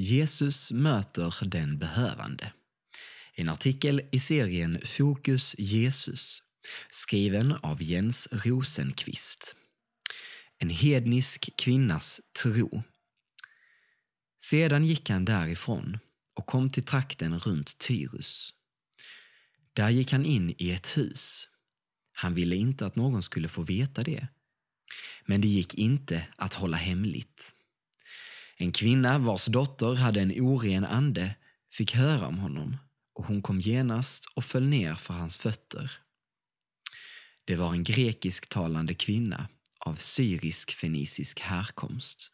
Jesus möter den behövande. En artikel i serien Fokus Jesus, skriven av Jens Rosenqvist. En hednisk kvinnas tro. Sedan gick han därifrån och kom till trakten runt Tyrus. Där gick han in i ett hus. Han ville inte att någon skulle få veta det. Men det gick inte att hålla hemligt. En kvinna vars dotter hade en oren ande fick höra om honom och hon kom genast och föll ner för hans fötter. Det var en grekisktalande kvinna av syrisk-fenicisk härkomst.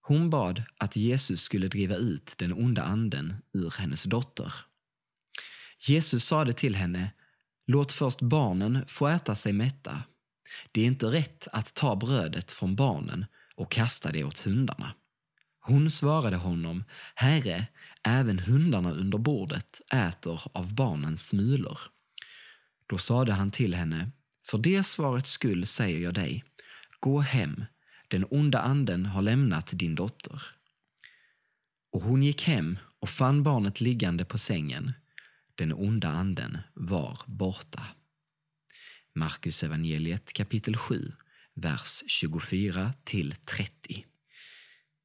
Hon bad att Jesus skulle driva ut den onda anden ur hennes dotter. Jesus sade till henne, låt först barnen få äta sig mätta. Det är inte rätt att ta brödet från barnen och kasta det åt hundarna. Hon svarade honom, Herre, även hundarna under bordet äter av barnens smulor. Då sade han till henne, för det svarets skull säger jag dig, gå hem, den onda anden har lämnat din dotter. Och hon gick hem och fann barnet liggande på sängen. Den onda anden var borta. Markus evangeliet kapitel 7, vers 24 till 30.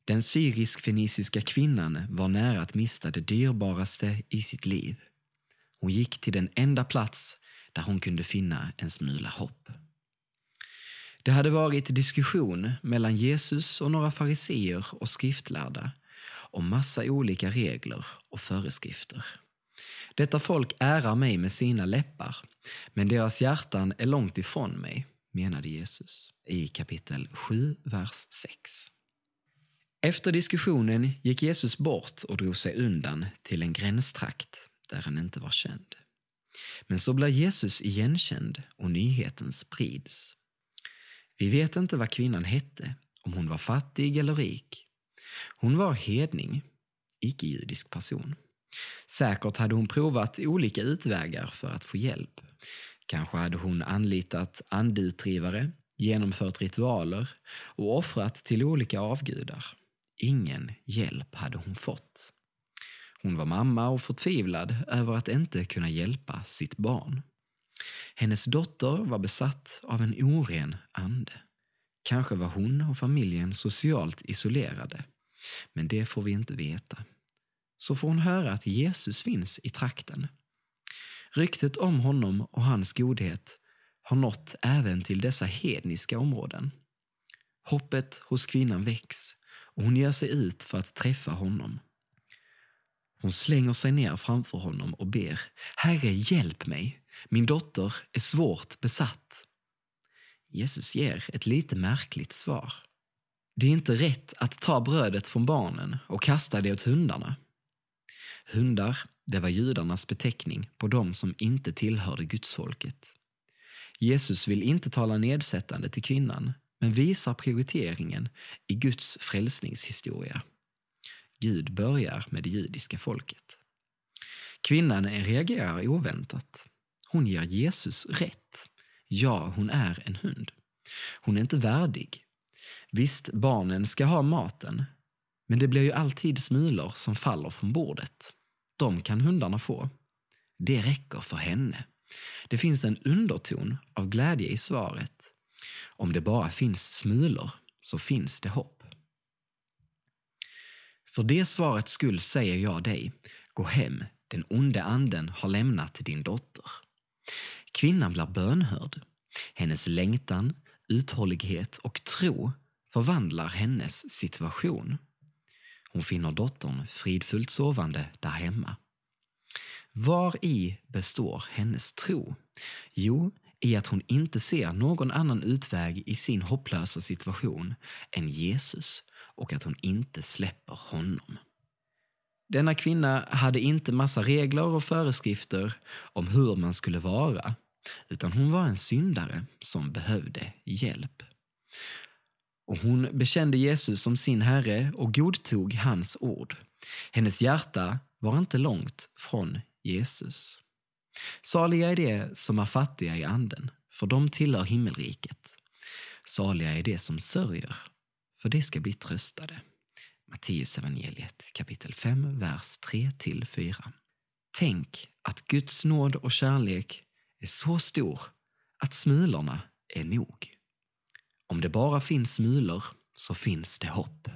Den syrisk-feniciska kvinnan var nära att mista det dyrbaraste i sitt liv. Hon gick till den enda plats där hon kunde finna en smula hopp. Det hade varit diskussion mellan Jesus och några fariseer och skriftlärda om massa olika regler och föreskrifter. Detta folk ärar mig med sina läppar, men deras hjärtan är långt ifrån mig, menade Jesus i kapitel 7, vers 6. Efter diskussionen gick Jesus bort och drog sig undan till en gränstrakt där han inte var känd. Men så blir Jesus igenkänd och nyheten sprids. Vi vet inte vad kvinnan hette, om hon var fattig eller rik. Hon var hedning, icke-judisk person. Säkert hade hon provat olika utvägar för att få hjälp. Kanske hade hon anlitat andeutdrivare, genomfört ritualer och offrat till olika avgudar. Ingen hjälp hade hon fått. Hon var mamma och förtvivlad över att inte kunna hjälpa sitt barn. Hennes dotter var besatt av en oren ande. Kanske var hon och familjen socialt isolerade, men det får vi inte veta. Så får hon höra att Jesus finns i trakten. Ryktet om honom och hans godhet har nått även till dessa hedniska områden. Hoppet hos kvinnan väcks och hon ger sig ut för att träffa honom. Hon slänger sig ner framför honom och ber Herre, hjälp mig! Min dotter är svårt besatt. Jesus ger ett lite märkligt svar. Det är inte rätt att ta brödet från barnen och kasta det åt hundarna. Hundar, det var judarnas beteckning på de som inte tillhörde gudsfolket. Jesus vill inte tala nedsättande till kvinnan, men visar prioriteringen i Guds frälsningshistoria. Gud börjar med det judiska folket. Kvinnan reagerar oväntat. Hon ger Jesus rätt. Ja, hon är en hund. Hon är inte värdig. Visst, barnen ska ha maten, men det blir ju alltid smulor som faller från bordet. De kan hundarna få. Det räcker för henne. Det finns en underton av glädje i svaret. Om det bara finns smulor så finns det hopp. För det svarets skull säger jag dig, gå hem, den onde anden har lämnat din dotter. Kvinnan blir bönhörd. Hennes längtan, uthållighet och tro förvandlar hennes situation. Hon finner dottern fridfullt sovande där hemma. Var i består hennes tro? Jo, i att hon inte ser någon annan utväg i sin hopplösa situation än Jesus och att hon inte släpper honom. Denna kvinna hade inte massa regler och föreskrifter om hur man skulle vara, utan hon var en syndare som behövde hjälp. Och hon bekände Jesus som sin Herre och godtog hans ord. Hennes hjärta var inte långt från Jesus. Saliga är de som är fattiga i anden, för de tillhör himmelriket. Saliga är de som sörjer, för de ska bli tröstade. Matteusevangeliet kapitel 5, vers 3-4. Tänk att Guds nåd och kärlek är så stor att smulorna är nog. Om det bara finns smulor så finns det hopp.